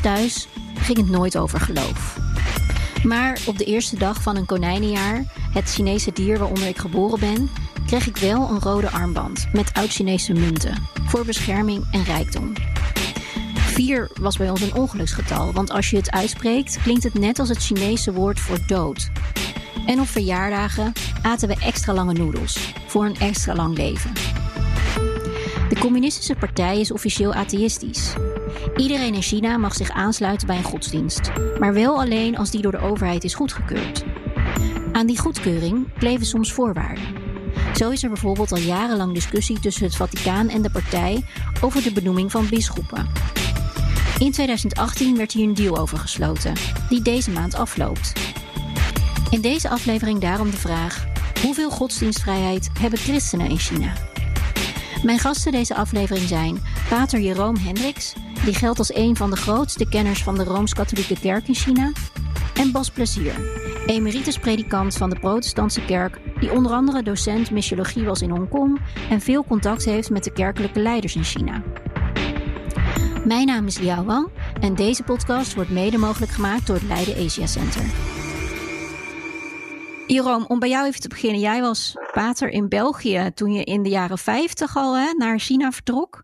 Thuis ging het nooit over geloof. Maar op de eerste dag van een konijnenjaar, het Chinese dier waaronder ik geboren ben, kreeg ik wel een rode armband met oud-Chinese munten voor bescherming en rijkdom. Vier was bij ons een ongeluksgetal, want als je het uitspreekt, klinkt het net als het Chinese woord voor dood. En op verjaardagen aten we extra lange noedels voor een extra lang leven. De Communistische Partij is officieel atheïstisch. Iedereen in China mag zich aansluiten bij een godsdienst, maar wel alleen als die door de overheid is goedgekeurd. Aan die goedkeuring kleven soms voorwaarden. Zo is er bijvoorbeeld al jarenlang discussie tussen het Vaticaan en de partij over de benoeming van bisschoppen. In 2018 werd hier een deal over gesloten, die deze maand afloopt. In deze aflevering daarom de vraag: hoeveel godsdienstvrijheid hebben christenen in China? Mijn gasten deze aflevering zijn Pater Jeroen Hendricks, die geldt als een van de grootste kenners van de Rooms-Katholieke Kerk in China, en Bas Plezier, emeritus predikant van de Protestantse Kerk, die onder andere docent missiologie was in Hongkong en veel contact heeft met de kerkelijke leiders in China. Mijn naam is Liao Wang en deze podcast wordt mede mogelijk gemaakt door het Leiden Asia Center. Jeroen, om bij jou even te beginnen. Jij was pater in België toen je in de jaren 50 al hè, naar China vertrok.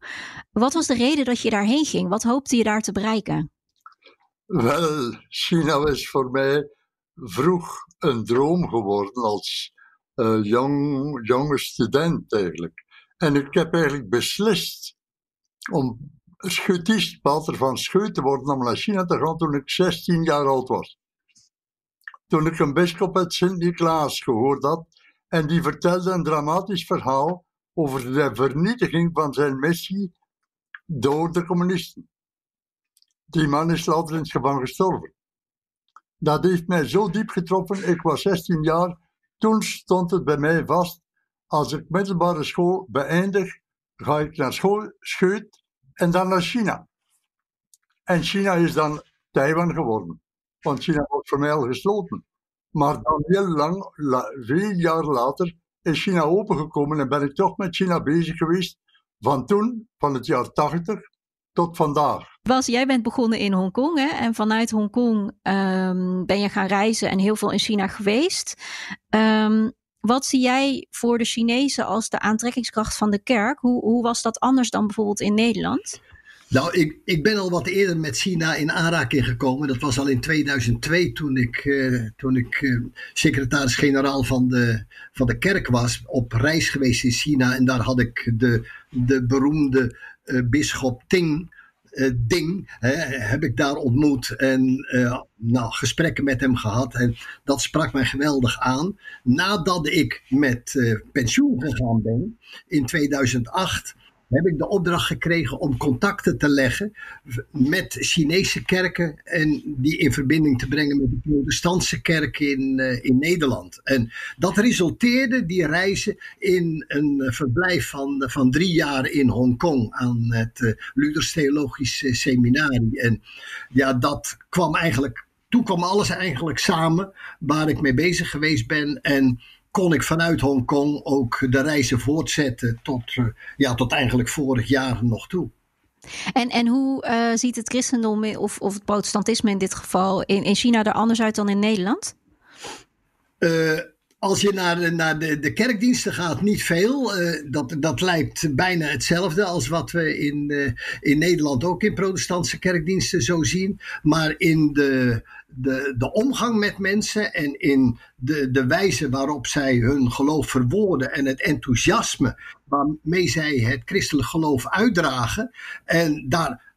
Wat was de reden dat je daarheen ging? Wat hoopte je daar te bereiken? Wel, China was voor mij vroeg een droom geworden als uh, jong, jonge student eigenlijk. En ik heb eigenlijk beslist om schutist, pater van Scheut te worden, om naar China te gaan toen ik 16 jaar oud was. Toen ik een bischop uit Sint-Niklaas gehoord had en die vertelde een dramatisch verhaal over de vernietiging van zijn missie door de communisten. Die man is later in het gevangen gestorven. Dat heeft mij zo diep getroffen. Ik was 16 jaar. Toen stond het bij mij vast. Als ik middelbare school beëindig, ga ik naar school, scheut en dan naar China. En China is dan Taiwan geworden. Want China mij al gesloten. Maar dan heel lang, veel jaar later, is China opengekomen en ben ik toch met China bezig geweest. Van toen, van het jaar 80 tot vandaag. Bas, jij bent begonnen in Hongkong hè? en vanuit Hongkong um, ben je gaan reizen en heel veel in China geweest. Um, wat zie jij voor de Chinezen als de aantrekkingskracht van de kerk? Hoe, hoe was dat anders dan bijvoorbeeld in Nederland? Nou, ik, ik ben al wat eerder met China in aanraking gekomen. Dat was al in 2002 toen ik, uh, toen ik uh, secretaris-generaal van de, van de kerk was. Op reis geweest in China. En daar had ik de, de beroemde uh, bisschop Ting ding hè, heb ik daar ontmoet en nou, gesprekken met hem gehad. En dat sprak mij geweldig aan. Nadat ik met pensioen gegaan ben in 2008 heb ik de opdracht gekregen om contacten te leggen met Chinese kerken en die in verbinding te brengen met de protestantse kerk in, uh, in Nederland. En dat resulteerde, die reizen, in een verblijf van, van drie jaar in Hongkong aan het uh, Luthers Theologisch Seminarie. En ja, dat kwam eigenlijk, toen kwam alles eigenlijk samen waar ik mee bezig geweest ben en kon ik vanuit Hongkong ook de reizen voortzetten tot, uh, ja, tot eigenlijk vorig jaar nog toe. En, en hoe uh, ziet het christendom of, of het protestantisme in dit geval in, in China er anders uit dan in Nederland? Uh, als je naar, de, naar de, de kerkdiensten gaat, niet veel. Uh, dat, dat lijkt bijna hetzelfde als wat we in, uh, in Nederland ook in protestantse kerkdiensten zo zien. Maar in de, de, de omgang met mensen en in de, de wijze waarop zij hun geloof verwoorden en het enthousiasme waarmee zij het christelijk geloof uitdragen en daar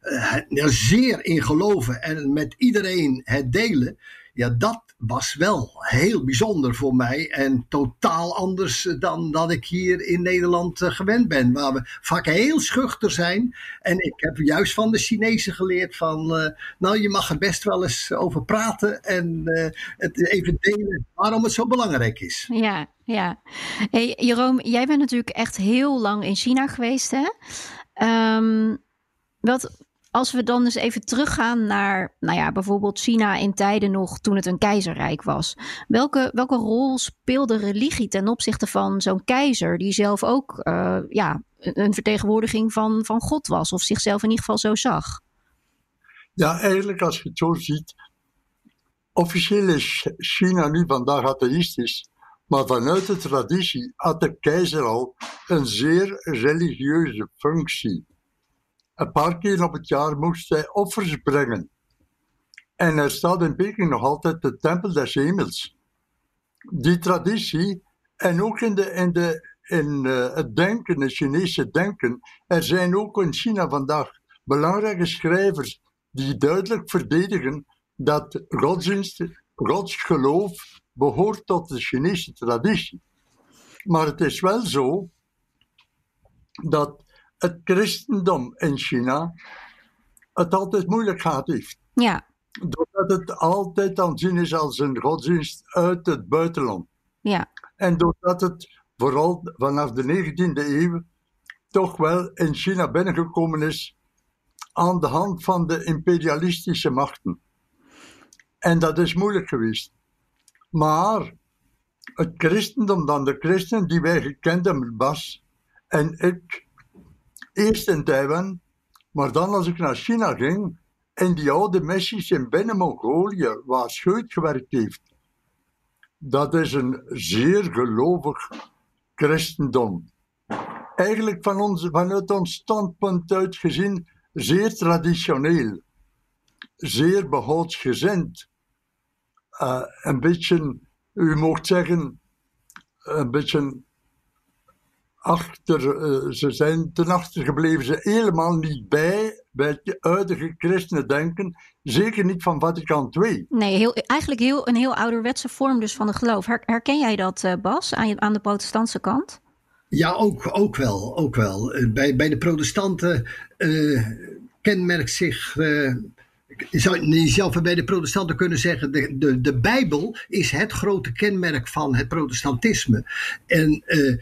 uh, zeer in geloven en met iedereen het delen, ja, dat was wel heel bijzonder voor mij en totaal anders dan dat ik hier in Nederland eh, gewend ben, waar we vaak heel schuchter zijn. En ik heb juist van de Chinezen geleerd van, uh, nou je mag er best wel eens over praten en uh, het even delen waarom het zo belangrijk is. Ja, ja. Hey, Jeroen, jij bent natuurlijk echt heel lang in China geweest, hè? Um, wat, als we dan eens even teruggaan naar, nou ja, bijvoorbeeld China in tijden nog toen het een keizerrijk was. Welke, welke rol speelde religie ten opzichte van zo'n keizer, die zelf ook uh, ja, een vertegenwoordiging van, van God was, of zichzelf in ieder geval zo zag? Ja, eigenlijk als je het zo ziet, officieel is China nu vandaag atheïstisch, maar vanuit de traditie had de keizer al een zeer religieuze functie. Een paar keer op het jaar moest hij offers brengen. En er staat in Peking nog altijd de Tempel des Hemels. Die traditie, en ook in, de, in, de, in uh, het denken, het Chinese denken, er zijn ook in China vandaag belangrijke schrijvers die duidelijk verdedigen dat godsdienst, godsgeloof behoort tot de Chinese traditie. Maar het is wel zo dat het christendom in China het altijd moeilijk gehad heeft. Ja. Doordat het altijd aanzien is als een godsdienst uit het buitenland. Ja. En doordat het vooral vanaf de 19e eeuw toch wel in China binnengekomen is aan de hand van de imperialistische machten. En dat is moeilijk geweest. Maar het christendom dan, de christen die wij gekend hebben, Bas en ik, eerst in Taiwan, maar dan als ik naar China ging, in die oude missies in Binnen-Mongolië, waar Scheut gewerkt heeft. Dat is een zeer gelovig christendom. Eigenlijk van ons, vanuit ons standpunt uit gezien zeer traditioneel, zeer behoudsgezind. Uh, een beetje, u mocht zeggen, een beetje achter, uh, ze zijn ten achter gebleven, ze helemaal niet bij, bij het huidige christenen denken, zeker niet van Vaticaan II. Nee, heel, eigenlijk heel, een heel ouderwetse vorm dus van het geloof. Her, herken jij dat, uh, Bas, aan, aan de protestantse kant? Ja, ook, ook wel. Ook wel. Bij, bij de protestanten uh, kenmerkt zich. Uh, je zou zelf bij de protestanten kunnen zeggen, de, de, de Bijbel is het grote kenmerk van het protestantisme. En uh,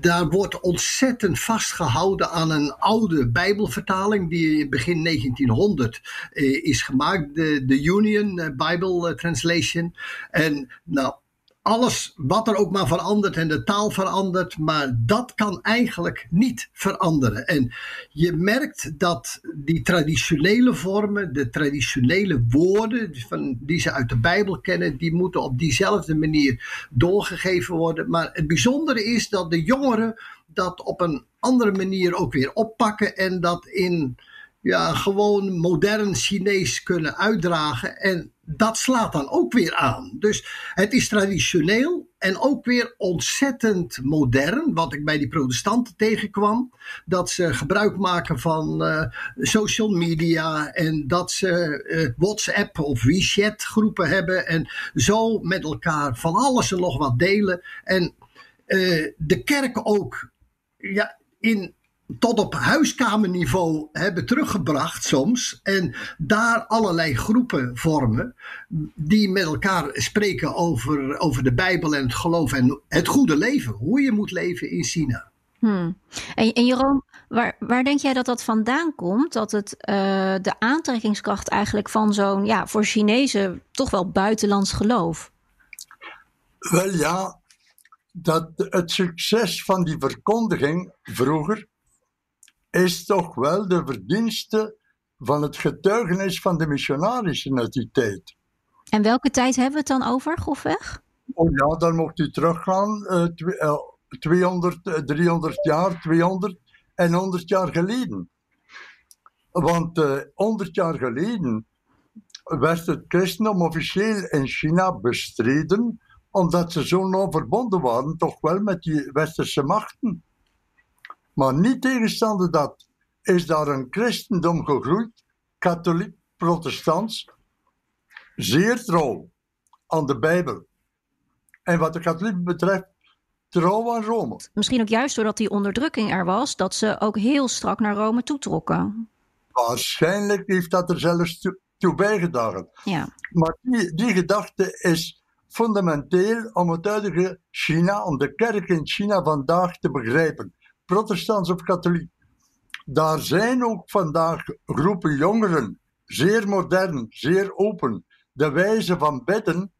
daar wordt ontzettend vastgehouden aan een oude Bijbelvertaling die begin 1900 uh, is gemaakt, de, de Union Bible Translation. En nou, alles wat er ook maar verandert en de taal verandert, maar dat kan eigenlijk niet veranderen. En je merkt dat die traditionele vormen, de traditionele woorden van, die ze uit de Bijbel kennen, die moeten op diezelfde manier doorgegeven worden. Maar het bijzondere is dat de jongeren dat op een andere manier ook weer oppakken en dat in ja, gewoon modern Chinees kunnen uitdragen. En dat slaat dan ook weer aan. Dus het is traditioneel en ook weer ontzettend modern, wat ik bij die protestanten tegenkwam. Dat ze gebruik maken van uh, social media en dat ze uh, WhatsApp of WeChat groepen hebben en zo met elkaar van alles en nog wat delen. En uh, de kerk ook ja, in tot op huiskamerniveau hebben teruggebracht soms. En daar allerlei groepen vormen die met elkaar spreken over, over de Bijbel en het geloof en het goede leven. Hoe je moet leven in China. Hmm. En, en Jeroen, waar, waar denk jij dat dat vandaan komt? Dat het uh, de aantrekkingskracht eigenlijk van zo'n, ja, voor Chinezen toch wel buitenlands geloof? Wel ja, dat het succes van die verkondiging vroeger is toch wel de verdienste van het getuigenis van de missionarissen uit die tijd. En welke tijd hebben we het dan over, grofweg? Oh ja, dan mocht u teruggaan, uh, 200, 300 jaar, 200 en 100 jaar geleden. Want uh, 100 jaar geleden werd het christendom officieel in China bestreden, omdat ze zo nauw verbonden waren, toch wel met die westerse machten. Maar niet tegenstaande dat, is daar een christendom gegroeid, katholiek, protestants, zeer trouw aan de Bijbel. En wat de katholieken betreft, trouw aan Rome. Misschien ook juist doordat die onderdrukking er was, dat ze ook heel strak naar Rome toetrokken. Waarschijnlijk heeft dat er zelfs toe, toe bijgedragen. Ja. Maar die, die gedachte is fundamenteel om het huidige China, om de kerk in China vandaag te begrijpen. Protestants of katholiek. Daar zijn ook vandaag groepen jongeren, zeer modern, zeer open. De wijze van bidden.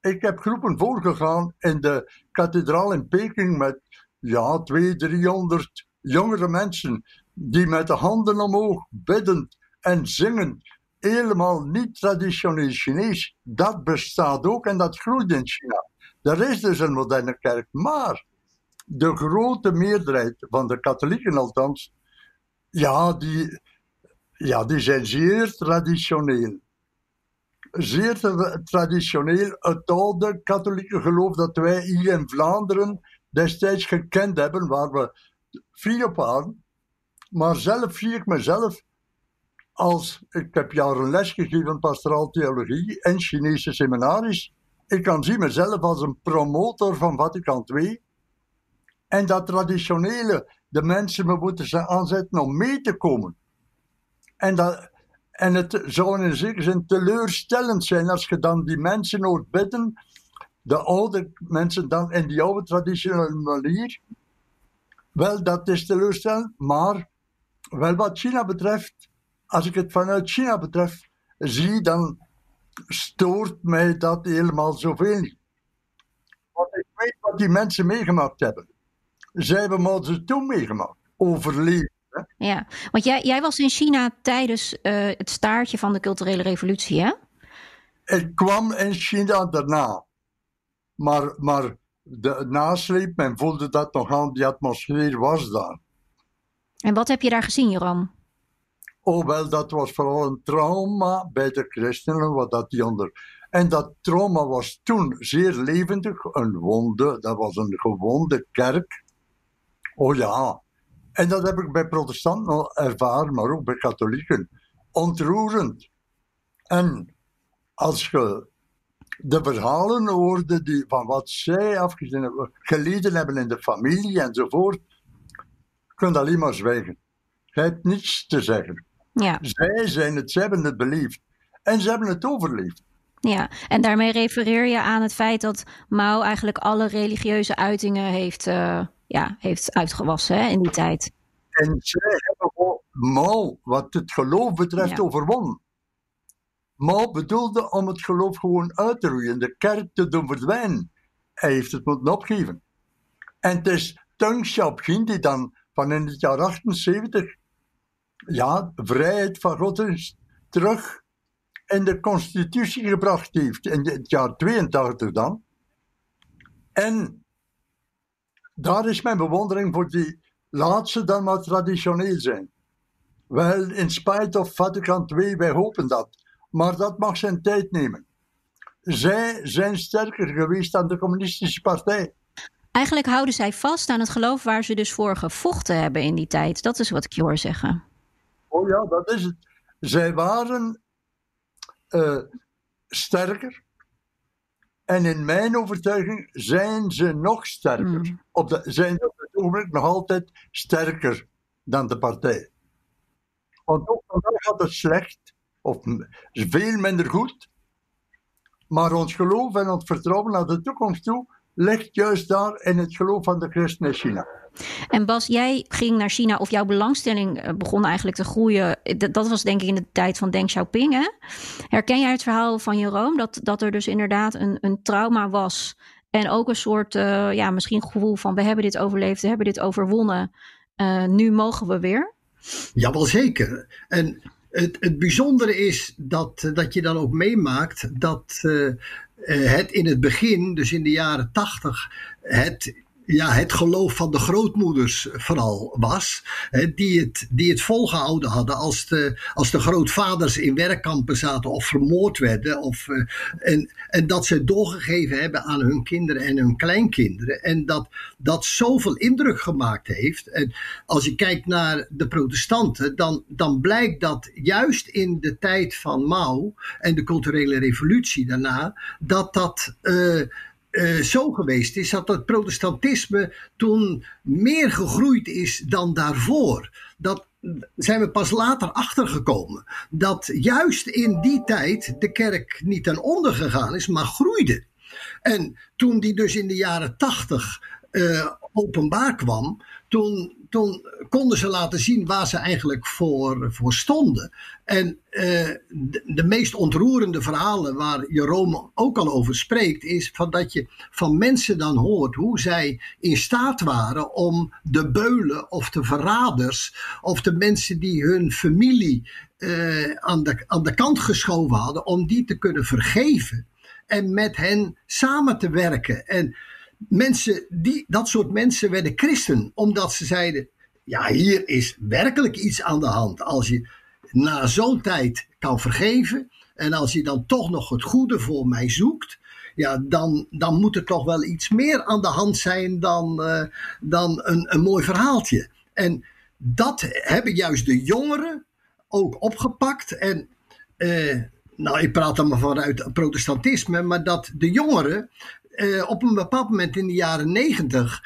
Ik heb groepen voorgegaan in de kathedraal in Peking met ja, 200, 300 jongere mensen die met de handen omhoog bidden en zingen. Helemaal niet traditioneel Chinees. Dat bestaat ook en dat groeit in China. Er is dus een moderne kerk, maar de grote meerderheid van de katholieken althans, ja, die, ja, die zijn zeer traditioneel. Zeer tra- traditioneel het oude katholieke geloof dat wij hier in Vlaanderen destijds gekend hebben, waar we op waren. Maar zelf zie ik mezelf als, ik heb jaren les gegeven pastoraal theologie en Chinese seminaries. Ik kan zien mezelf als een promotor van Vaticaan II. En dat traditionele, de mensen me moeten ze aanzetten om mee te komen. En, dat, en het zou in zekere zin teleurstellend zijn als je dan die mensen hoort bidden, de oude mensen dan in die oude traditionele manier. Wel, dat is teleurstellend, maar wel wat China betreft, als ik het vanuit China betref, zie, dan stoort mij dat helemaal zoveel niet. Want ik weet wat die mensen meegemaakt hebben. Zij hebben Mao Zedong meegemaakt, overleefd. Hè? Ja, want jij, jij was in China tijdens uh, het staartje van de culturele revolutie, hè? Ik kwam in China daarna. Maar, maar de nasleep, men voelde dat nog aan, die atmosfeer was daar. En wat heb je daar gezien, Joram? Oh, wel, dat was vooral een trauma bij de christenen, wat dat die onder. En dat trauma was toen zeer levendig, een wonde, dat was een gewonde kerk. Oh ja, en dat heb ik bij protestanten al ervaren, maar ook bij katholieken. Ontroerend. En als je de verhalen hoorde die, van wat zij afgezien hebben, geleden hebben in de familie enzovoort, kunt alleen maar zwijgen. Je hebt niets te zeggen. Ja. Zij zijn het, ze hebben het beleefd. En ze hebben het overleefd. Ja, en daarmee refereer je aan het feit dat Mao eigenlijk alle religieuze uitingen heeft, uh, ja, heeft uitgewassen hè, in die tijd. En zij hebben Mao, wat het geloof betreft, ja. overwonnen. Mao bedoelde om het geloof gewoon uit te roeien, de kerk te doen verdwijnen. Hij heeft het moeten opgeven. En het is Deng Xiaoping die dan van in het jaar 78 ja, vrijheid van godsdienst terug de constitutie gebracht heeft, in het jaar 82 dan. En daar is mijn bewondering voor die laatste dan maar traditioneel zijn. Wel, in spite of Vatican II, wij hopen dat. Maar dat mag zijn tijd nemen. Zij zijn sterker geweest dan de communistische partij. Eigenlijk houden zij vast aan het geloof waar ze dus voor gevochten hebben in die tijd. Dat is wat hoor zeggen. Oh ja, dat is het. Zij waren uh, sterker. En in mijn overtuiging zijn ze nog sterker. Mm. Op de, zijn ze op het ogenblik nog altijd sterker dan de partij. Want ook vandaag gaat het slecht, of veel minder goed. Maar ons geloof en ons vertrouwen naar de toekomst toe ligt juist daar in het geloof van de christenen in China. En Bas, jij ging naar China of jouw belangstelling begon eigenlijk te groeien. Dat was denk ik in de tijd van Deng Xiaoping. Hè? Herken jij het verhaal van Jeroen dat, dat er dus inderdaad een, een trauma was en ook een soort, uh, ja, misschien gevoel van we hebben dit overleefd, we hebben dit overwonnen, nu mogen we weer? Ja, wel zeker. En het, het bijzondere is dat, dat je dan ook meemaakt dat het in het begin, dus in de jaren tachtig, het ja, het geloof van de grootmoeders vooral was. Hè, die, het, die het volgehouden hadden als de, als de grootvaders in werkkampen zaten of vermoord werden. Of, uh, en, en dat ze doorgegeven hebben aan hun kinderen en hun kleinkinderen. En dat dat zoveel indruk gemaakt heeft. En als je kijkt naar de protestanten, dan, dan blijkt dat juist in de tijd van Mao en de culturele revolutie daarna, dat dat. Uh, uh, zo geweest is dat het protestantisme toen meer gegroeid is dan daarvoor. Dat zijn we pas later achtergekomen. Dat juist in die tijd de kerk niet ten onder gegaan is, maar groeide. En toen die dus in de jaren tachtig uh, openbaar kwam, toen, toen konden ze laten zien waar ze eigenlijk voor, voor stonden. En uh, de, meest ontroerende verhalen waar Jerome ook al over spreekt, is van dat je van mensen dan hoort hoe zij in staat waren om de beulen of de verraders of de mensen die hun familie uh, aan, de, aan de kant geschoven hadden, om die te kunnen vergeven en met hen samen te werken. En mensen, die, dat soort mensen werden christen, omdat ze zeiden: ja, hier is werkelijk iets aan de hand. Als je na zo'n tijd kan vergeven en als je dan toch nog het goede voor mij zoekt, ja, dan, dan moet er toch wel iets meer aan de hand zijn dan, uh, dan een, een mooi verhaaltje. En dat hebben juist de jongeren ook opgepakt. En uh, nou, ik praat dan maar vanuit protestantisme, maar dat de jongeren uh, op een bepaald moment in de jaren negentig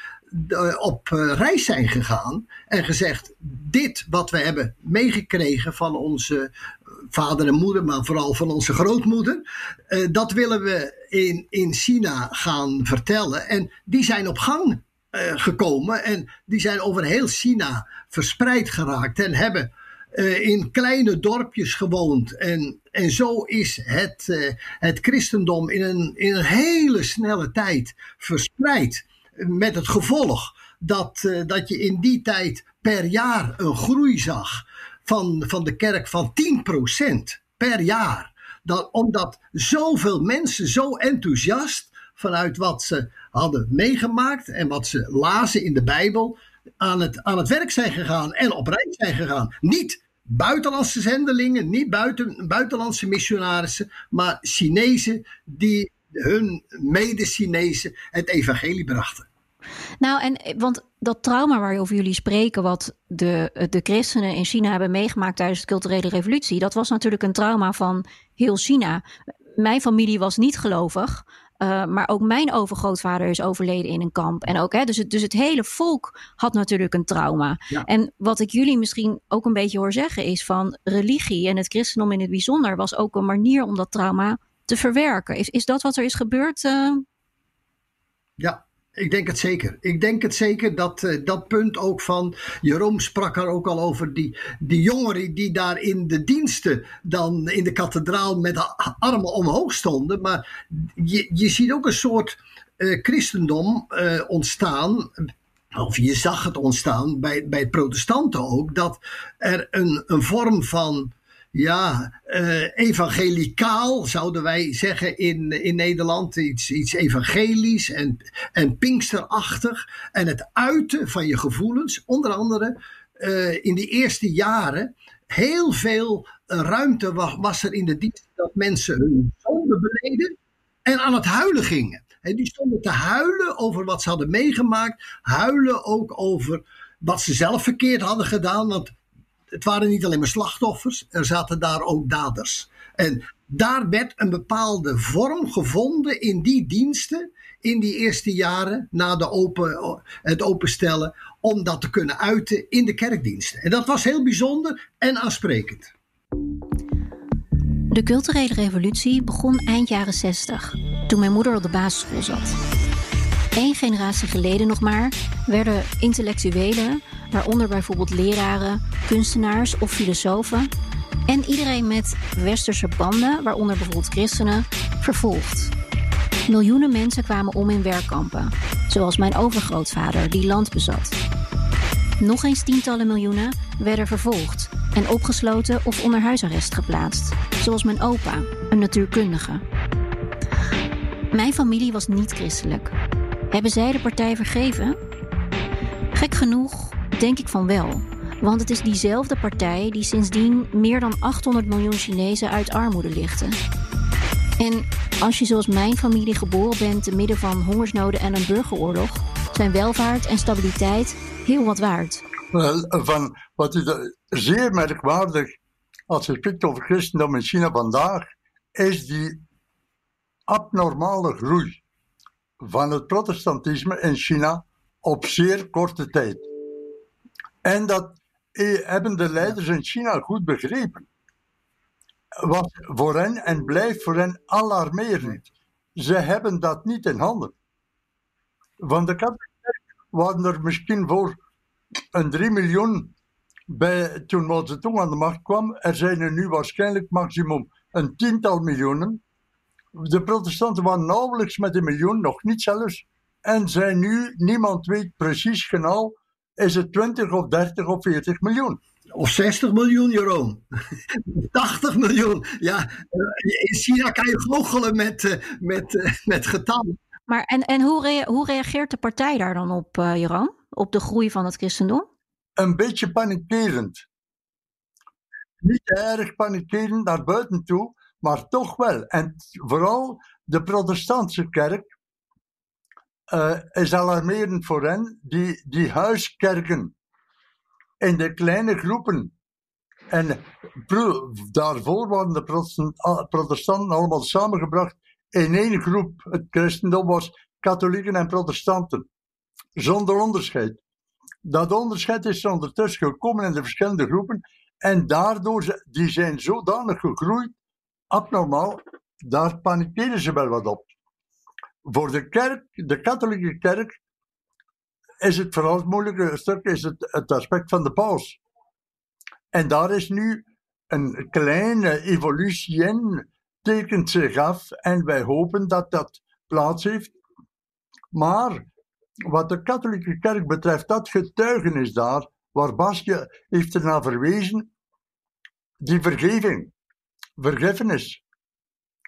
uh, op uh, reis zijn gegaan en gezegd: Dit wat we hebben meegekregen van onze vader en moeder, maar vooral van onze grootmoeder, dat willen we in, in China gaan vertellen. En die zijn op gang gekomen en die zijn over heel China verspreid geraakt en hebben in kleine dorpjes gewoond. En, en zo is het, uh, het christendom in een, in een hele snelle tijd verspreid. Met het gevolg dat, uh, dat je in die tijd per jaar een groei zag van, van de kerk van 10% per jaar. Dat, omdat zoveel mensen zo enthousiast vanuit wat ze hadden meegemaakt en wat ze lazen in de Bijbel, aan het, aan het werk zijn gegaan en op reis zijn gegaan. Niet buitenlandse zendelingen, niet buiten, buitenlandse missionarissen, maar Chinezen die hun mede-Chinezen het evangelie brachten. Nou, en want dat trauma waarover jullie spreken, wat de, de christenen in China hebben meegemaakt tijdens de culturele revolutie, dat was natuurlijk een trauma van heel China. Mijn familie was niet gelovig. Uh, maar ook mijn overgrootvader is overleden in een kamp. En ook, hè, dus, het, dus het hele volk had natuurlijk een trauma. Ja. En wat ik jullie misschien ook een beetje hoor zeggen is van religie en het christendom in het bijzonder was ook een manier om dat trauma te verwerken. Is, is dat wat er is gebeurd? Uh... Ja, ik denk het zeker. Ik denk het zeker dat uh, dat punt ook van. Jeroen sprak er ook al over. Die, die jongeren die daar in de diensten. dan in de kathedraal met de armen omhoog stonden. Maar je, je ziet ook een soort uh, christendom uh, ontstaan. Of je zag het ontstaan bij, bij protestanten ook. Dat er een, een vorm van ja, uh, evangelicaal zouden wij zeggen in, in Nederland. Iets, iets evangelisch en, en pinksterachtig. En het uiten van je gevoelens. Onder andere uh, in die eerste jaren heel veel ruimte was, er in de dienst dat mensen hun zonde beleden en aan het huilen gingen. En die stonden te huilen over wat ze hadden meegemaakt. Huilen ook over wat ze zelf verkeerd hadden gedaan. Want het waren niet alleen maar slachtoffers, er zaten daar ook daders. En daar werd een bepaalde vorm gevonden in die diensten in die eerste jaren na de open, het openstellen om dat te kunnen uiten in de kerkdiensten. En dat was heel bijzonder en aansprekend. De culturele revolutie begon eind jaren 60, toen mijn moeder op de basisschool zat. Eén generatie geleden nog maar werden intellectuelen waaronder bijvoorbeeld leraren, kunstenaars of filosofen en iedereen met westerse banden, waaronder bijvoorbeeld christenen, vervolgd. Miljoenen mensen kwamen om in werkkampen, zoals mijn overgrootvader die land bezat. Nog eens tientallen miljoenen werden vervolgd en opgesloten of onder huisarrest geplaatst, zoals mijn opa, een natuurkundige. Mijn familie was niet christelijk. Hebben zij de partij vergeven? Gek genoeg denk ik van wel. Want het is diezelfde partij die sindsdien meer dan 800 miljoen Chinezen uit armoede lichten. En als je zoals mijn familie geboren bent te midden van hongersnoden en een burgeroorlog, zijn welvaart en stabiliteit heel wat waard. Van wat is zeer merkwaardig als je spreekt over christendom in China vandaag, is die abnormale groei van het protestantisme in China op zeer korte tijd. En dat eh, hebben de leiders in China goed begrepen. Wat voor hen en blijft voor hen alarmerend. Ze hebben dat niet in handen. Van de katholieke waren er misschien voor een 3 miljoen bij, toen Mao Zedong aan de macht kwam. Er zijn er nu waarschijnlijk maximum een tiental miljoenen. De protestanten waren nauwelijks met een miljoen, nog niet zelfs. En zijn nu, niemand weet precies genau, is het 20 of 30 of 40 miljoen. Of 60 miljoen, Jeroen. 80 miljoen. Ja, in China kan je goochelen met, eh, met, eh, met getallen. Maar en, en hoe, hoe reageert de partij daar dan op, uh, Jeroen? Op de groei van het christendom? Een beetje panikerend. Niet erg panikerend naar buiten toe, maar toch wel. En vooral de protestantse kerk uh, is alarmerend voor hen, die, die huiskerken in de kleine groepen. En daarvoor waren de protestanten allemaal samengebracht in één groep. Het christendom was katholieken en protestanten, zonder onderscheid. Dat onderscheid is ondertussen gekomen in de verschillende groepen en daardoor die zijn zodanig gegroeid, abnormaal, daar panikeren ze wel wat op. Voor de kerk, de katholieke kerk, is het vooral het moeilijke stuk is het, het aspect van de paus. En daar is nu een kleine evolutie in, tekent zich af en wij hopen dat dat plaats heeft. Maar wat de katholieke kerk betreft, dat getuigenis daar, waar Basje heeft ernaar verwezen, die vergeving, vergiffenis.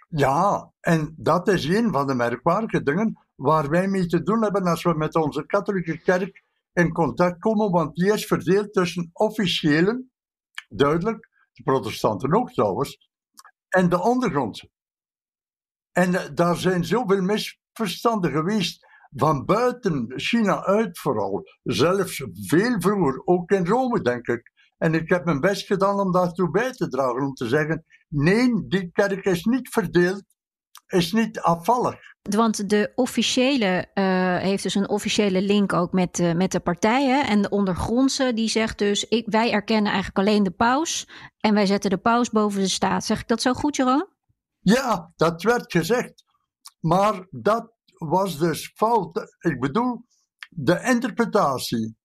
Ja, en dat is een van de merkwaardige dingen waar wij mee te doen hebben als we met onze katholieke kerk in contact komen, want die is verdeeld tussen officiëlen, duidelijk, de protestanten ook trouwens, en de ondergrondse. En eh, daar zijn zoveel misverstanden geweest van buiten China uit vooral, zelfs veel vroeger, ook in Rome denk ik. En ik heb mijn best gedaan om daartoe bij te dragen, om te zeggen, nee, die kerk is niet verdeeld, is niet afvallig. Want de officiële uh, heeft dus een officiële link ook met, uh, met de partijen. En de ondergrondse die zegt dus: ik, wij erkennen eigenlijk alleen de paus. En wij zetten de paus boven de staat. Zeg ik dat zo goed, Jeroen? Ja, dat werd gezegd. Maar dat was dus fout. Ik bedoel, de interpretatie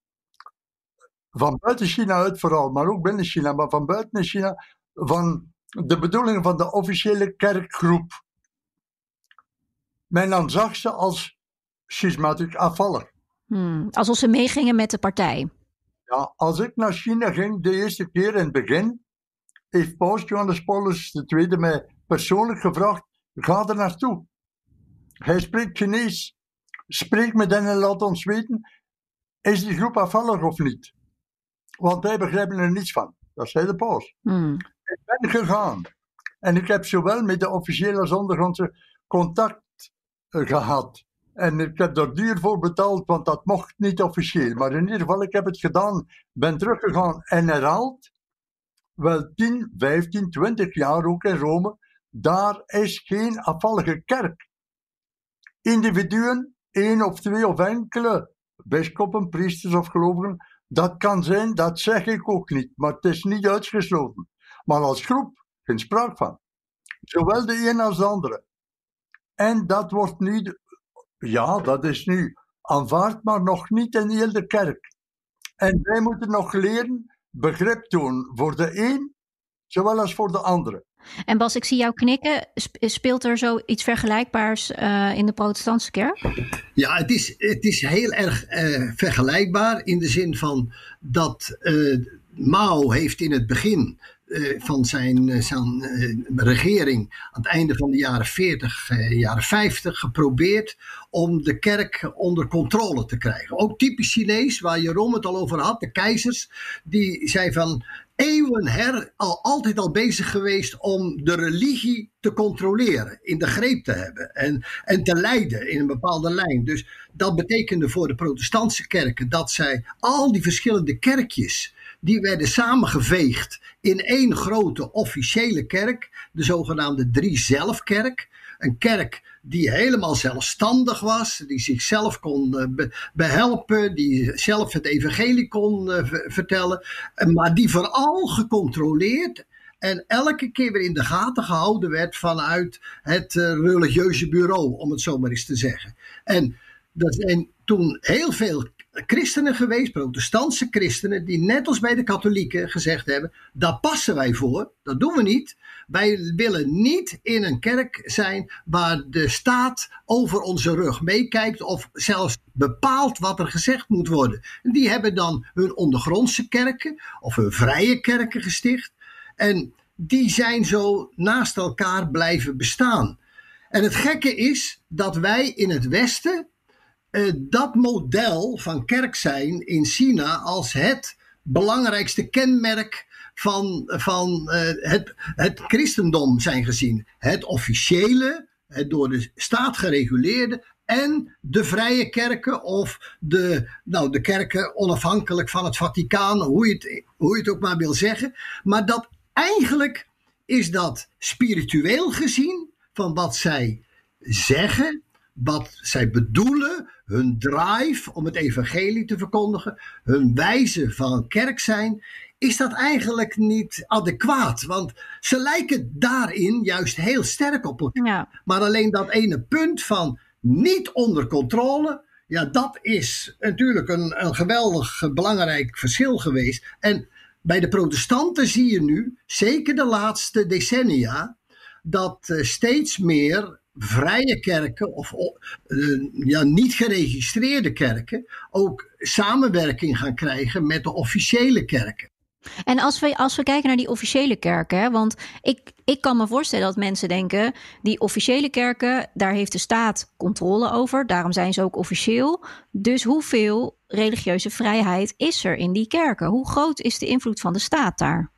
van buiten China uit vooral, maar ook binnen China, maar van buiten China, van de bedoelingen van de officiële kerkgroep. Men dan zag ze als schismatisch afvallig. Hmm, alsof ze meegingen met de partij. Ja, als ik naar China ging, de eerste keer in het begin, heeft Paus Johannes Paulus II mij persoonlijk gevraagd: ga er naartoe. Hij spreekt Chinees. Spreek met hen en laat ons weten: is die groep afvallig of niet? Want wij begrijpen er niets van. Dat zei de paus. Ik ben gegaan. En ik heb zowel met de officiële als ondergrondse contact uh, gehad. En ik heb er duur voor betaald, want dat mocht niet officieel. Maar in ieder geval, ik heb het gedaan, ben teruggegaan en herhaald. Wel 10, 15, 20 jaar ook in Rome. Daar is geen afvallige kerk. Individuen, één of twee of enkele, bischoppen, priesters of gelovigen, dat kan zijn, dat zeg ik ook niet, maar het is niet uitgesloten. Maar als groep, geen sprake van. Zowel de een als de andere. En dat wordt nu, ja, dat is nu aanvaard, maar nog niet in heel de kerk. En wij moeten nog leren begrip doen voor de een, zowel als voor de andere. En Bas, ik zie jou knikken. Speelt er zoiets vergelijkbaars uh, in de protestantse kerk? Ja, het is, het is heel erg uh, vergelijkbaar in de zin van dat uh, Mao heeft in het begin van zijn, zijn regering aan het einde van de jaren 40, jaren 50 geprobeerd om de kerk onder controle te krijgen. Ook typisch Chinees, waar Jeroen het al over had, de keizers, die zei van eeuwen her al altijd al bezig geweest om de religie te controleren, in de greep te hebben en, en te leiden in een bepaalde lijn. Dus dat betekende voor de protestantse kerken dat zij al die verschillende kerkjes, die werden samengeveegd in één grote officiële kerk, de zogenaamde Drie Zelfkerk. Een kerk die helemaal zelfstandig was, die zichzelf kon eh, behelpen, die zelf het evangelie kon eh, vertellen, eh, maar die vooral gecontroleerd en elke keer weer in de gaten gehouden werd vanuit het religieuze bureau, om het zo maar eens te zeggen. En er zijn toen heel veel christenen geweest, protestantse christenen, die net als bij de katholieken gezegd hebben: daar passen wij voor, dat doen we niet. Wij willen niet in een kerk zijn waar de staat over onze rug meekijkt of zelfs bepaalt wat er gezegd moet worden. die hebben dan hun ondergrondse kerken of hun vrije kerken gesticht. En die zijn zo naast elkaar blijven bestaan. En het gekke is dat wij in het Westen uh, dat model van kerk zijn in China als het belangrijkste kenmerk van, van uh, het, het christendom zijn gezien. Het officiële, het door de staat gereguleerde en de vrije kerken of de, nou, de kerken onafhankelijk van het Vaticaan, hoe je, het, hoe je het ook maar wil zeggen. Maar dat eigenlijk is dat spiritueel gezien van wat zij zeggen, wat zij bedoelen, hun drive om het evangelie te verkondigen, hun wijze van kerk zijn, is dat eigenlijk niet adequaat. Want ze lijken daarin juist heel sterk op elkaar. Ja. Maar alleen dat ene punt van niet onder controle, ja, dat is natuurlijk een, een geweldig belangrijk verschil geweest. En bij de protestanten zie je nu, zeker de laatste decennia, dat uh, steeds meer vrije kerken of uh, ja, niet geregistreerde kerken ook samenwerking gaan krijgen met de officiële kerken. En als we, als we kijken naar die officiële kerken, want ik, ik kan me voorstellen dat mensen denken, die officiële kerken, daar heeft de staat controle over, daarom zijn ze ook officieel. Dus hoeveel religieuze vrijheid is er in die kerken? Hoe groot is de invloed van de staat daar?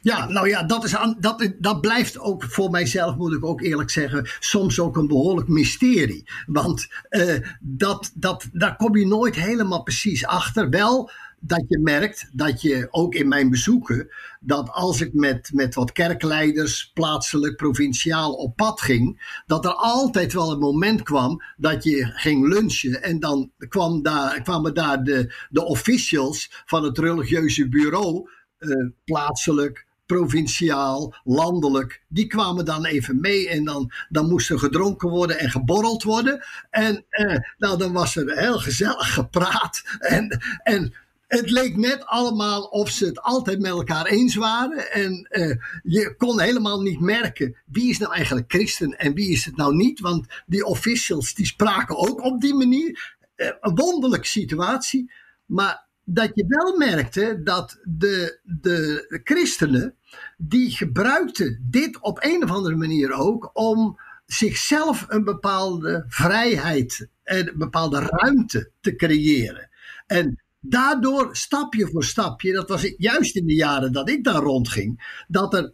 Ja, nou ja, dat, is aan, dat, dat blijft ook voor mijzelf, moet ik ook eerlijk zeggen, soms ook een behoorlijk mysterie. Want uh, dat, dat, daar kom je nooit helemaal precies achter. Wel dat je merkt dat je ook in mijn bezoeken, dat als ik met, met wat kerkleiders plaatselijk, provinciaal op pad ging, dat er altijd wel een moment kwam dat je ging lunchen en dan kwam daar, kwamen daar de, de officials van het religieuze bureau, uh, plaatselijk, provinciaal, landelijk, die kwamen dan even mee en dan, dan moest er gedronken worden en geborreld worden. En eh, nou, dan was er heel gezellig gepraat en, en het leek net allemaal of ze het altijd met elkaar eens waren. En uh, je kon helemaal niet merken wie is nou eigenlijk christen en wie is het nou niet. Want die officials die spraken ook op die manier. Uh, een wonderlijke situatie. Maar dat je wel merkte dat de, de christenen, die gebruikten dit op een of andere manier ook om zichzelf een bepaalde vrijheid en een bepaalde ruimte te creëren. En daardoor, stapje voor stapje, dat was juist in de jaren dat ik daar rondging, dat er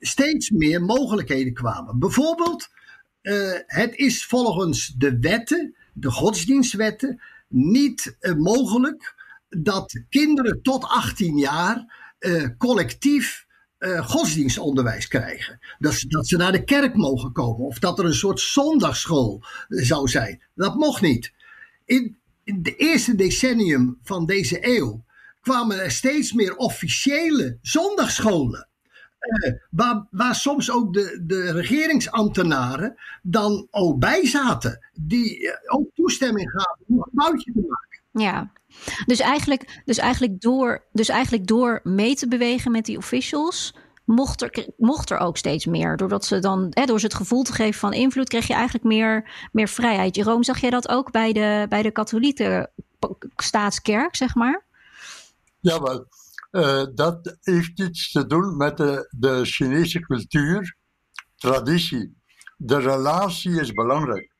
steeds meer mogelijkheden kwamen. Bijvoorbeeld, uh, het is volgens de wetten, de godsdienstwetten, niet uh, mogelijk dat kinderen tot 18 jaar uh, collectief uh, godsdienstonderwijs krijgen. Dat, dat ze naar de kerk mogen komen. Of dat er een soort zondagschool zou zijn. Dat mocht niet. In, in de eerste decennium van deze eeuw kwamen er steeds meer officiële zondagsscholen. Uh, waar, waar, soms ook de, de regeringsambtenaren dan ook bij zaten. Die ook toestemming gaven om een gebouwtje te maken. Ja, dus eigenlijk, dus, eigenlijk door, dus eigenlijk door mee te bewegen met die officials, mocht er, mocht er ook steeds meer. Doordat ze dan, hè, door ze het gevoel te geven van invloed, kreeg je eigenlijk meer, meer vrijheid. Jeroen, zag jij dat ook bij de, bij de katholieke staatskerk, zeg maar? Ja, wel. Uh, dat heeft iets te doen met de, de Chinese cultuur, traditie. De relatie is belangrijk.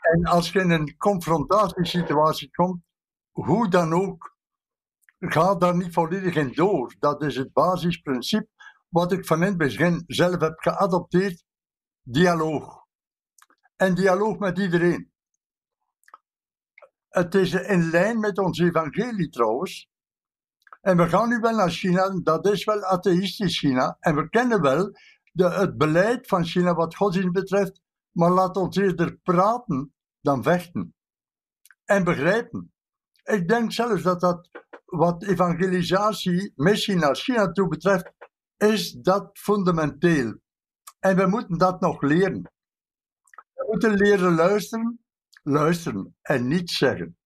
En als je in een confrontatiesituatie komt, hoe dan ook, ga daar niet volledig in door. Dat is het basisprincipe wat ik van in het begin zelf heb geadopteerd. Dialoog. En dialoog met iedereen. Het is in lijn met ons evangelie trouwens. En we gaan nu wel naar China, dat is wel atheïstisch China. En we kennen wel de, het beleid van China wat godsdienst betreft. Maar laat ons eerder praten dan vechten. En begrijpen. Ik denk zelfs dat dat wat evangelisatie, missie naar China toe betreft, is dat fundamenteel. En we moeten dat nog leren. We moeten leren luisteren, luisteren en niet zeggen,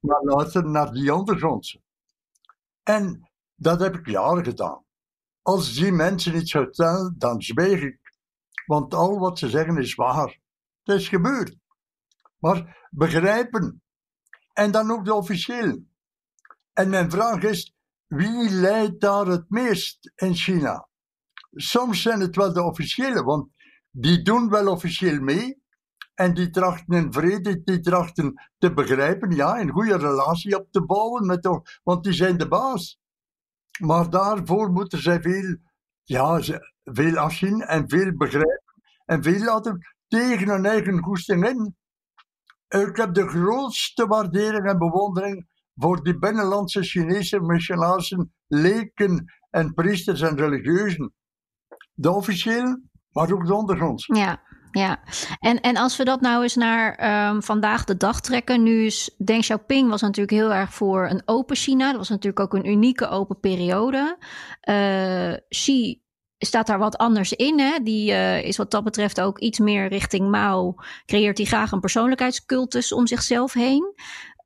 maar luisteren naar die ondergrondse. En dat heb ik jaren gedaan. Als die mensen iets vertellen, dan zwijg ik. Want al wat ze zeggen is waar. Het is gebeurd. Maar begrijpen. En dan ook de officiëlen. En mijn vraag is, wie leidt daar het meest in China? Soms zijn het wel de officiëlen, want die doen wel officieel mee. En die trachten in vrede, die trachten te begrijpen, ja, een goede relatie op te bouwen, met de, want die zijn de baas. Maar daarvoor moeten zij veel, ja, veel afzien en veel begrijpen en veel laten tegen hun eigen goesting in. Ik heb de grootste waardering en bewondering voor die binnenlandse Chinese missionarissen, leken en priesters en religieuzen. De officiëlen, maar ook de ondergronds. Ja, ja. En, en als we dat nou eens naar um, vandaag de dag trekken. Nu is Deng Xiaoping was natuurlijk heel erg voor een open China. Dat was natuurlijk ook een unieke open periode. Uh, Xi staat daar wat anders in. Hè? Die uh, is wat dat betreft ook iets meer richting Mao. Creëert hij graag een persoonlijkheidscultus om zichzelf heen.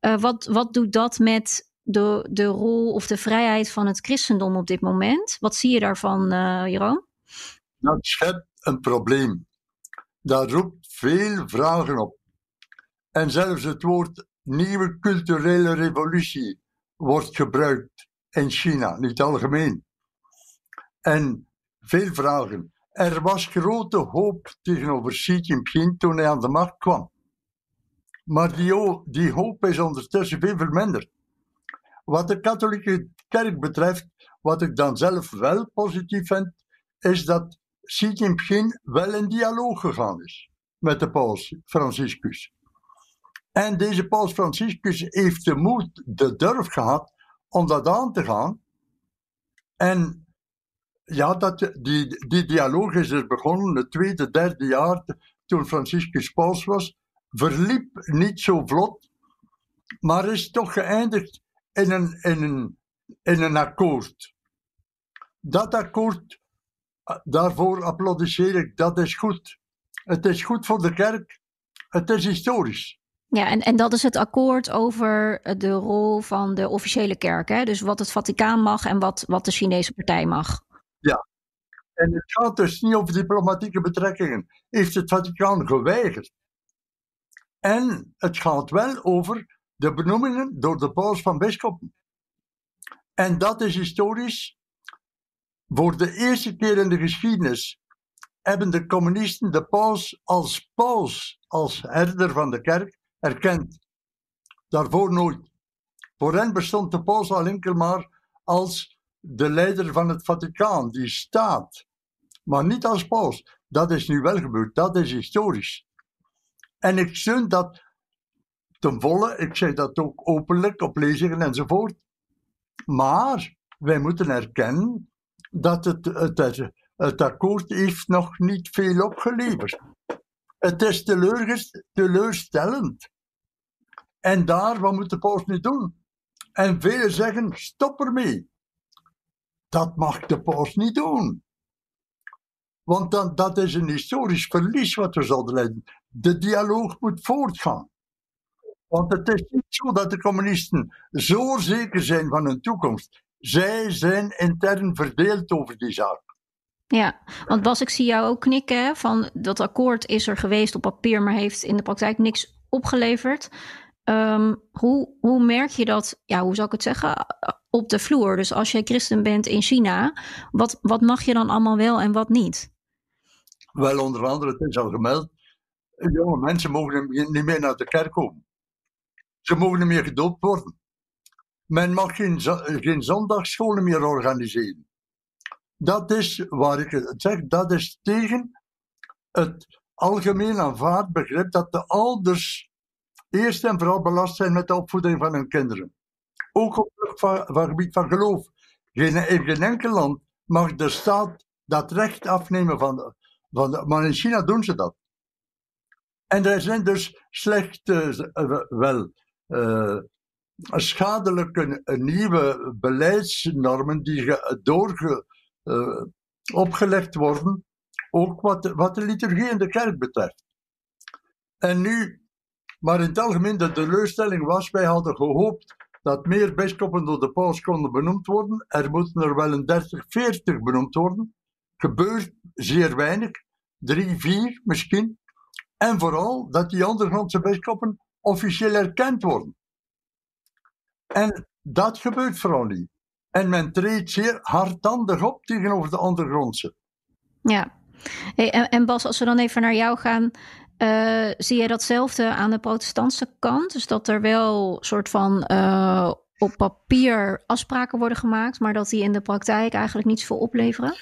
Uh, wat, wat doet dat met de, de rol of de vrijheid van het christendom op dit moment? Wat zie je daarvan, uh, Jeroen? Dat schept een probleem. Dat roept veel vragen op. En zelfs het woord nieuwe culturele revolutie wordt gebruikt in China, niet algemeen. En veel vragen. Er was grote hoop tegenover Xi Jinping toen hij aan de macht kwam. Maar die, die hoop is ondertussen veel verminderd. Wat de katholieke kerk betreft, wat ik dan zelf wel positief vind, is dat Xi Jinping wel in dialoog gegaan is met de paus Franciscus. En deze paus Franciscus heeft de moed, de durf gehad om dat aan te gaan. En ja, dat, die, die dialoog is er begonnen het tweede, derde jaar toen Franciscus paus was. Verliep niet zo vlot, maar is toch geëindigd in een, in een, in een akkoord. Dat akkoord, daarvoor applaudisseer ik, dat is goed. Het is goed voor de kerk, het is historisch. Ja, en, en dat is het akkoord over de rol van de officiële kerk. Hè? Dus wat het Vaticaan mag en wat, wat de Chinese partij mag. En het gaat dus niet over diplomatieke betrekkingen. Heeft het Vaticaan geweigerd. En het gaat wel over de benoemingen door de paus van bisschoppen. En dat is historisch. Voor de eerste keer in de geschiedenis hebben de communisten de paus als paus, als herder van de kerk, erkend. Daarvoor nooit. Voor hen bestond de paus al enkel maar als de leider van het Vaticaan, die staat. Maar niet als paus. Dat is nu wel gebeurd, dat is historisch. En ik steun dat ten volle, ik zeg dat ook openlijk op lezingen enzovoort. Maar wij moeten erkennen dat het, het, akkoord heeft nog niet veel opgeleverd. Het is teleurstellend. En daar, wat moet de paus nu doen? En velen zeggen, stop ermee. Dat mag de paus niet doen. Want dan, dat is een historisch verlies wat we zouden leiden. De dialoog moet voortgaan. Want het is niet zo dat de communisten zo zeker zijn van hun toekomst. Zij zijn intern verdeeld over die zaak. Ja, want Bas, ik zie jou ook knikken. van dat akkoord is er geweest op papier, maar heeft in de praktijk niks opgeleverd. Um, hoe, hoe merk je dat, ja, hoe zou ik het zeggen? Op de vloer? Dus als jij christen bent in China, wat, wat mag je dan allemaal wel en wat niet? Wel, onder andere, het is al gemeld, jonge mensen mogen niet meer naar de kerk komen. Ze mogen niet meer gedoopt worden. Men mag geen, geen zondagscholen meer organiseren. Dat is, waar ik het zeg, dat is tegen het algemeen aanvaard begrip dat de ouders eerst en vooral belast zijn met de opvoeding van hun kinderen. Ook op het gebied van geloof. Geen, in geen enkel land mag de staat dat recht afnemen van de, van de, maar in China doen ze dat. En er zijn dus slechte, uh, wel uh, schadelijke nieuwe beleidsnormen die doorge, uh, opgelegd worden, ook wat, wat de liturgie in de kerk betreft. En nu, maar in het algemeen, de teleurstelling was, wij hadden gehoopt dat meer bisschoppen door de paus konden benoemd worden. Er moeten er wel een 30, 40 benoemd worden. Gebeurt zeer weinig, drie, vier misschien. En vooral dat die ondergrondse bisschoppen officieel erkend worden. En dat gebeurt vooral niet. En men treedt zeer hardhandig op tegenover de ondergrondse. Ja. En, Bas, als we dan even naar jou gaan, uh, zie je datzelfde aan de protestantse kant? Dus dat er wel soort van uh, op papier afspraken worden gemaakt, maar dat die in de praktijk eigenlijk niets voor opleveren?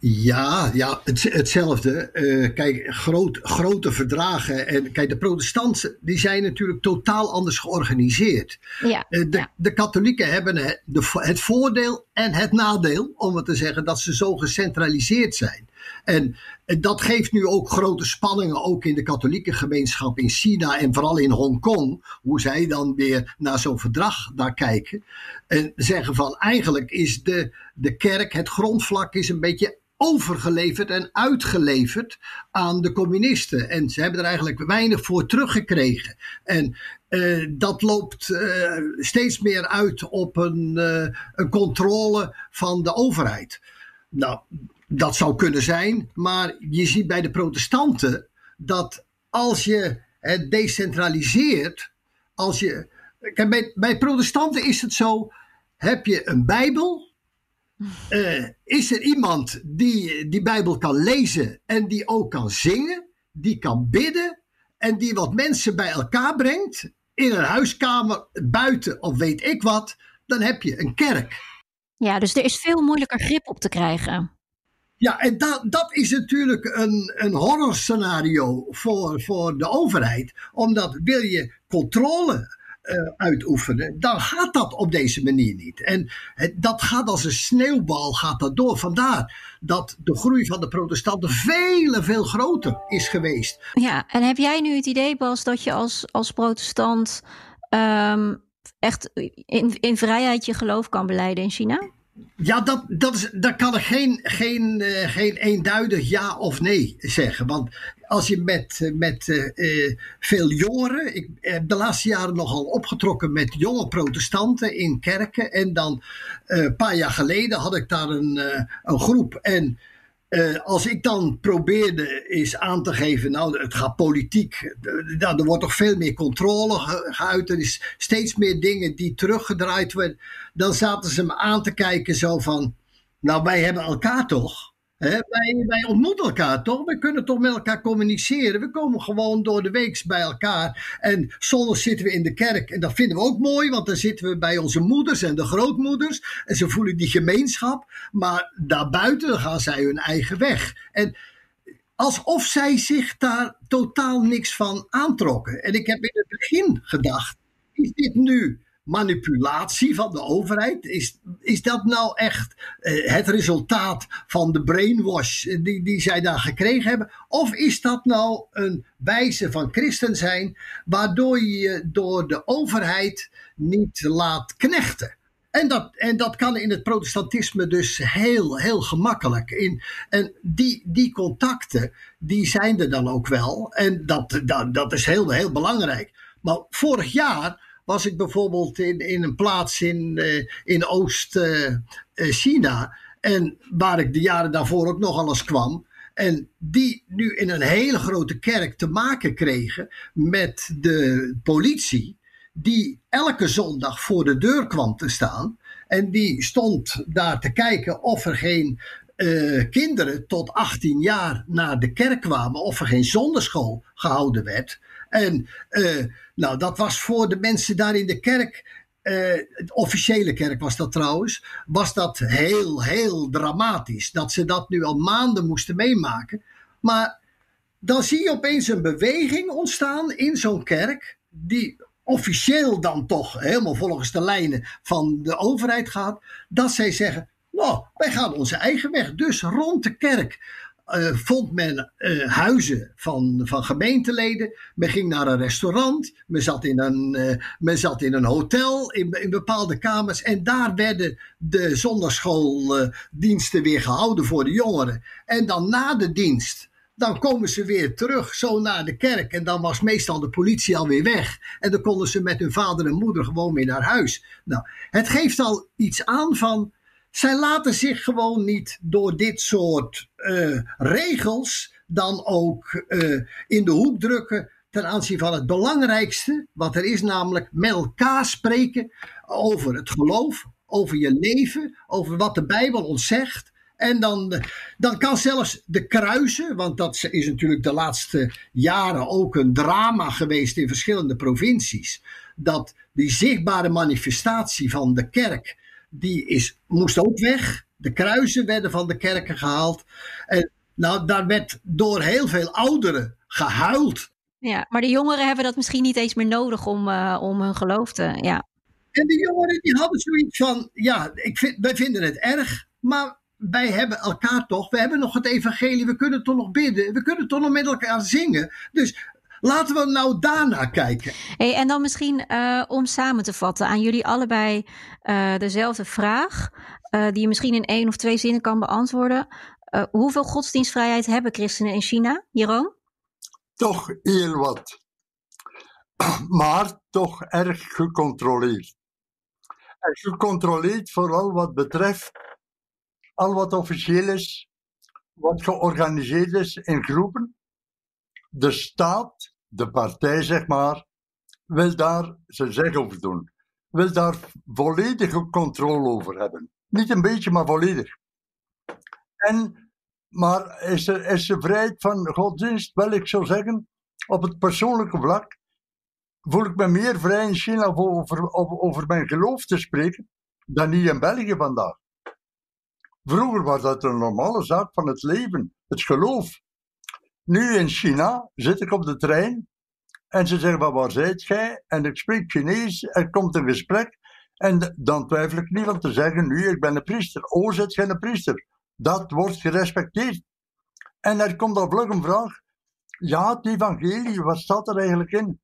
Ja, ja het, hetzelfde. Uh, kijk, groot, grote verdragen. En kijk, de protestanten die zijn natuurlijk totaal anders georganiseerd. Ja, uh, de, ja. de katholieken hebben het, de, het voordeel en het nadeel, om het te zeggen, dat ze zo gecentraliseerd zijn. En dat geeft nu ook grote spanningen, ook in de katholieke gemeenschap in China en vooral in Hongkong, hoe zij dan weer naar zo'n verdrag daar kijken. En zeggen van eigenlijk is de, de kerk, het grondvlak is een beetje overgeleverd en uitgeleverd aan de communisten. En ze hebben er eigenlijk weinig voor teruggekregen. En uh, dat loopt uh, steeds meer uit op een, uh, een controle van de overheid. Nou, dat zou kunnen zijn, maar je ziet bij de protestanten dat als je het decentraliseert, als je. Kijk, bij, bij protestanten is het zo: heb je een Bijbel, uh, is er iemand die die Bijbel kan lezen en die ook kan zingen, die kan bidden en die wat mensen bij elkaar brengt in een huiskamer, buiten of weet ik wat, dan heb je een kerk. Ja, dus er is veel moeilijker grip op te krijgen. Ja, en dat, dat is natuurlijk een, een horrorscenario voor, voor de overheid. Omdat wil je controle uh, uitoefenen, dan gaat dat op deze manier niet. En het, dat gaat als een sneeuwbal gaat dat door. Vandaar dat de groei van de protestanten veel, veel groter is geweest. Ja, en heb jij nu het idee, Bas, dat je als, als protestant um, echt in, in vrijheid je geloof kan beleiden in China? Ja, dat, dat is, daar kan ik geen, geen, uh, geen eenduidig ja of nee zeggen. Want als je met, met uh, veel jongeren. Ik heb de laatste jaren nogal opgetrokken met jonge protestanten in kerken. En dan een paar jaar geleden had ik daar een, een groep. En uh, als ik dan probeerde eens aan te geven, nou, het gaat politiek, nou, er wordt toch veel meer controle geuit, er is steeds meer dingen die teruggedraaid worden, dan zaten ze me aan te kijken zo van, nou, wij hebben elkaar toch. Wij, wij, ontmoeten elkaar toch? We kunnen toch met elkaar communiceren? We komen gewoon door de week bij elkaar. En zondag zitten we in de kerk. En dat vinden we ook mooi, want dan zitten we bij onze moeders en de grootmoeders. En ze voelen die gemeenschap. Maar daarbuiten gaan zij hun eigen weg. En alsof zij zich daar totaal niks van aantrokken. En ik heb in het begin gedacht: is dit nu manipulatie van de overheid? Is, is dat nou echt uh, het resultaat van de brainwash die, die zij daar gekregen hebben? Of is dat nou een wijze van christen zijn, waardoor je je door de overheid niet laat knechten? En dat, en dat kan in het protestantisme dus heel, heel gemakkelijk. In, en die, die contacten, die zijn er dan ook wel. En dat, dat, dat is heel, heel belangrijk. Maar vorig jaar was ik bijvoorbeeld in, in een plaats in, uh, in Oost-China. Uh, en waar ik de jaren daarvoor ook nog eens kwam. En die nu in een hele grote kerk te maken kregen met de politie. Die elke zondag voor de deur kwam te staan. En die stond daar te kijken of er geen kinderen tot 18 jaar naar de kerk kwamen, of er geen zonderschool gehouden werd. En uh, nou, dat was voor de mensen daar in de kerk. Uh, de officiële kerk was dat trouwens, was dat heel, heel dramatisch. Dat ze dat nu al maanden moesten meemaken. Maar dan zie je opeens een beweging ontstaan in zo'n kerk, die officieel dan toch helemaal volgens de lijnen van de overheid gaat, dat zij zeggen: Nou, wij gaan onze eigen weg. Dus rond de kerk uh, vond men uh, huizen van, van gemeenteleden. Men ging naar een restaurant. Men zat in een, uh, men zat in een hotel, in, in bepaalde kamers. En daar werden de zondagschooldiensten weer gehouden voor de jongeren. En dan na de dienst dan komen ze weer terug zo naar de kerk. En dan was meestal de politie alweer weg. En dan konden ze met hun vader en moeder gewoon weer naar huis. Nou, het geeft al iets aan van. Zij laten zich gewoon niet door dit soort uh, regels dan ook uh, in de hoek drukken ten aanzien van het belangrijkste wat er is, namelijk met elkaar spreken over het geloof, over je leven, over wat de Bijbel ons zegt. En dan, dan kan zelfs de kruisen, want dat is natuurlijk de laatste jaren ook een drama geweest in verschillende provincies. Dat die zichtbare manifestatie van de kerk, die is, moest ook weg. De kruisen werden van de kerken gehaald. En nou, daar werd door heel veel ouderen gehuild. Ja, maar de jongeren hebben dat misschien niet eens meer nodig om, uh, om hun geloof te. Ja. En de jongeren die hadden zoiets van: ja, ik vind, wij vinden het erg, maar wij hebben elkaar toch, we hebben nog het evangelie, we kunnen toch nog bidden, we kunnen toch nog met elkaar zingen. Dus laten we nou daarna kijken. Hey, en dan misschien uh, om samen te vatten aan jullie allebei uh, dezelfde vraag, uh, die je misschien in één of twee zinnen kan beantwoorden. hoeveel godsdienstvrijheid hebben christenen in China, Jeroen? Toch heel wat. Maar toch erg gecontroleerd. En gecontroleerd vooral wat betreft al wat officieel is, wat georganiseerd is in groepen. De staat, de partij zeg maar, wil daar zijn zeg over doen. Wil daar volledige controle over hebben. Niet een beetje, maar volledig. En, maar is er, is er vrijheid van godsdienst? Wel, ik zou zeggen, op het persoonlijke vlak voel ik me meer vrij in China over, over, over mijn geloof te spreken dan hier in België vandaag. Vroeger was dat een normale zaak van het leven, het geloof. Nu in China zit ik op de trein en ze zeggen: maar Waar zijt jij? En ik spreek Chinees, er komt een gesprek. En dan twijfel ik niet om te zeggen: Nu, ik ben een priester. Oh, zit jij een priester? Dat wordt gerespecteerd. En er komt al vlug een vraag: Ja, het evangelie, wat staat er eigenlijk in?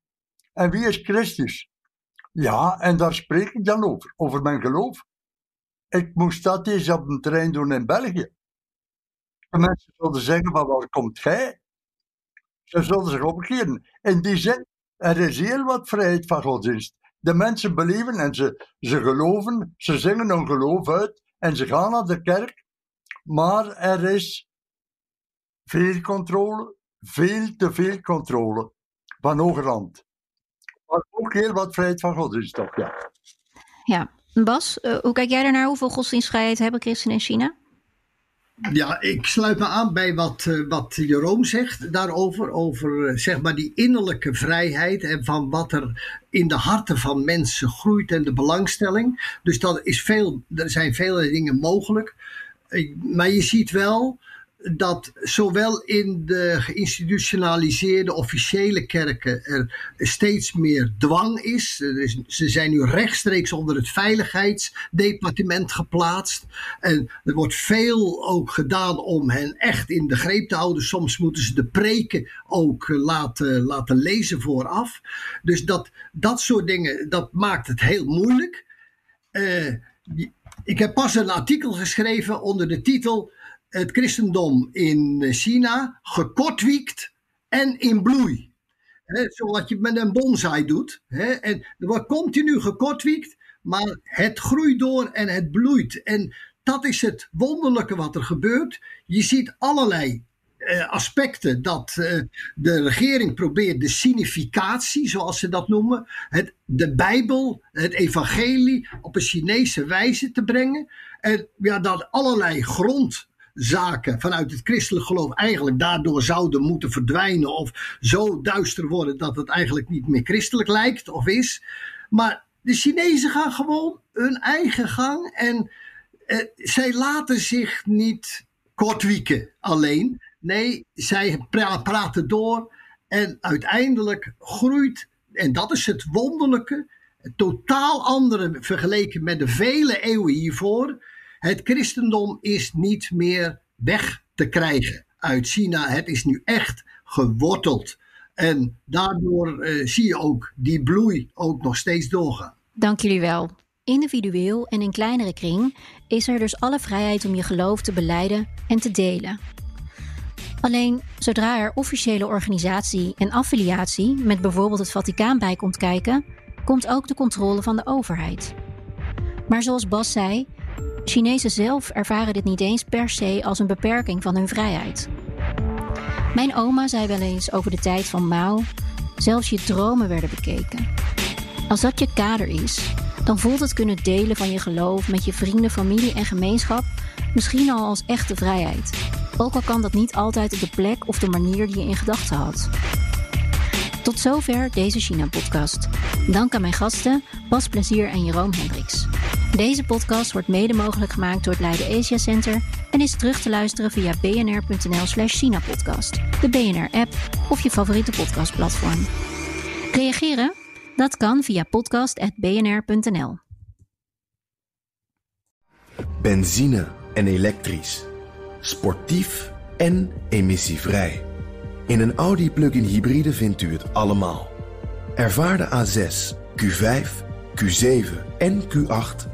En wie is Christus? Ja, en daar spreek ik dan over, over mijn geloof. Ik moest dat eens op een trein doen in België. De mensen zullen zeggen, maar waar komt jij? Ze zullen zich omkeren. In die zin, er is heel wat vrijheid van godsdienst. De mensen beleven en ze, ze geloven, ze zingen hun geloof uit en ze gaan naar de kerk. Maar er is veel controle, veel te veel controle van hogerhand. Maar ook heel wat vrijheid van godsdienst, toch? Ja. Ja, Bas, uh, hoe kijk jij daarnaar? Hoeveel godsdienstvrijheid hebben christenen in China? Ja, ik sluit me aan bij wat, uh, wat Jeroen zegt daarover. Over uh, zeg maar die innerlijke vrijheid en van wat er in de harten van mensen groeit en de belangstelling. Dus dat is veel, er zijn vele dingen mogelijk. maar je ziet wel dat zowel in de geïnstitutionaliseerde officiële kerken er steeds meer dwang is. Ze zijn nu rechtstreeks onder het veiligheidsdepartement geplaatst. En er wordt veel ook gedaan om hen echt in de greep te houden. Soms moeten ze de preken ook laten, laten lezen vooraf. Dus dat, dat soort dingen, dat maakt het heel moeilijk. Uh, ik heb pas een artikel geschreven onder de titel het christendom in China gekortwiekt en in bloei. He, zoals je met een bonsai doet. en er wordt continu gekortwiekt, maar het groeit door en het bloeit. En dat is het wonderlijke wat er gebeurt. Je ziet allerlei eh, aspecten dat eh, de regering probeert de significatie, zoals ze dat noemen, het, de Bijbel, het evangelie op een Chinese wijze te brengen. En ja, dat allerlei grondzaken vanuit het christelijk geloof eigenlijk daardoor zouden moeten verdwijnen of zo duister worden dat het eigenlijk niet meer christelijk lijkt of is. Maar de Chinezen gaan gewoon hun eigen gang en uh, zij laten zich niet kortwieken alleen. Nee, zij praten door en uiteindelijk groeit, en dat is het wonderlijke, totaal andere vergeleken met de vele eeuwen hiervoor. Het christendom is niet meer weg te krijgen uit China. Het is nu echt geworteld. En daardoor uh, zie je ook die bloei ook nog steeds doorgaan. Dank jullie wel. Individueel en in kleinere kring is er dus alle vrijheid om je geloof te beleiden en te delen. Alleen zodra er officiële organisatie en affiliatie met bijvoorbeeld het Vaticaan bij komt kijken, komt ook de controle van de overheid. Maar zoals Bas zei, Chinezen zelf ervaren dit niet eens per se als een beperking van hun vrijheid. Mijn oma zei wel eens over de tijd van Mao: zelfs je dromen werden bekeken. Als dat je kader is, dan voelt het kunnen delen van je geloof met je vrienden, familie en gemeenschap misschien al als echte vrijheid. Ook al kan dat niet altijd op de plek of de manier die je in gedachten had. Tot zover deze China-podcast. Dank aan mijn gasten Bas Plezier en Jeroen Hendricks. Deze podcast wordt mede mogelijk gemaakt door het Leiden Asia Center en is terug te luisteren via bnr.nl/slash China-podcast, de BNR-app of je favoriete podcastplatform. Reageren? Dat kan via podcast.bnr.nl. Benzine en elektrisch. Sportief en emissievrij. In een Audi plug-in hybride vindt u het allemaal. Ervaar de A6, Q5, Q7 en Q8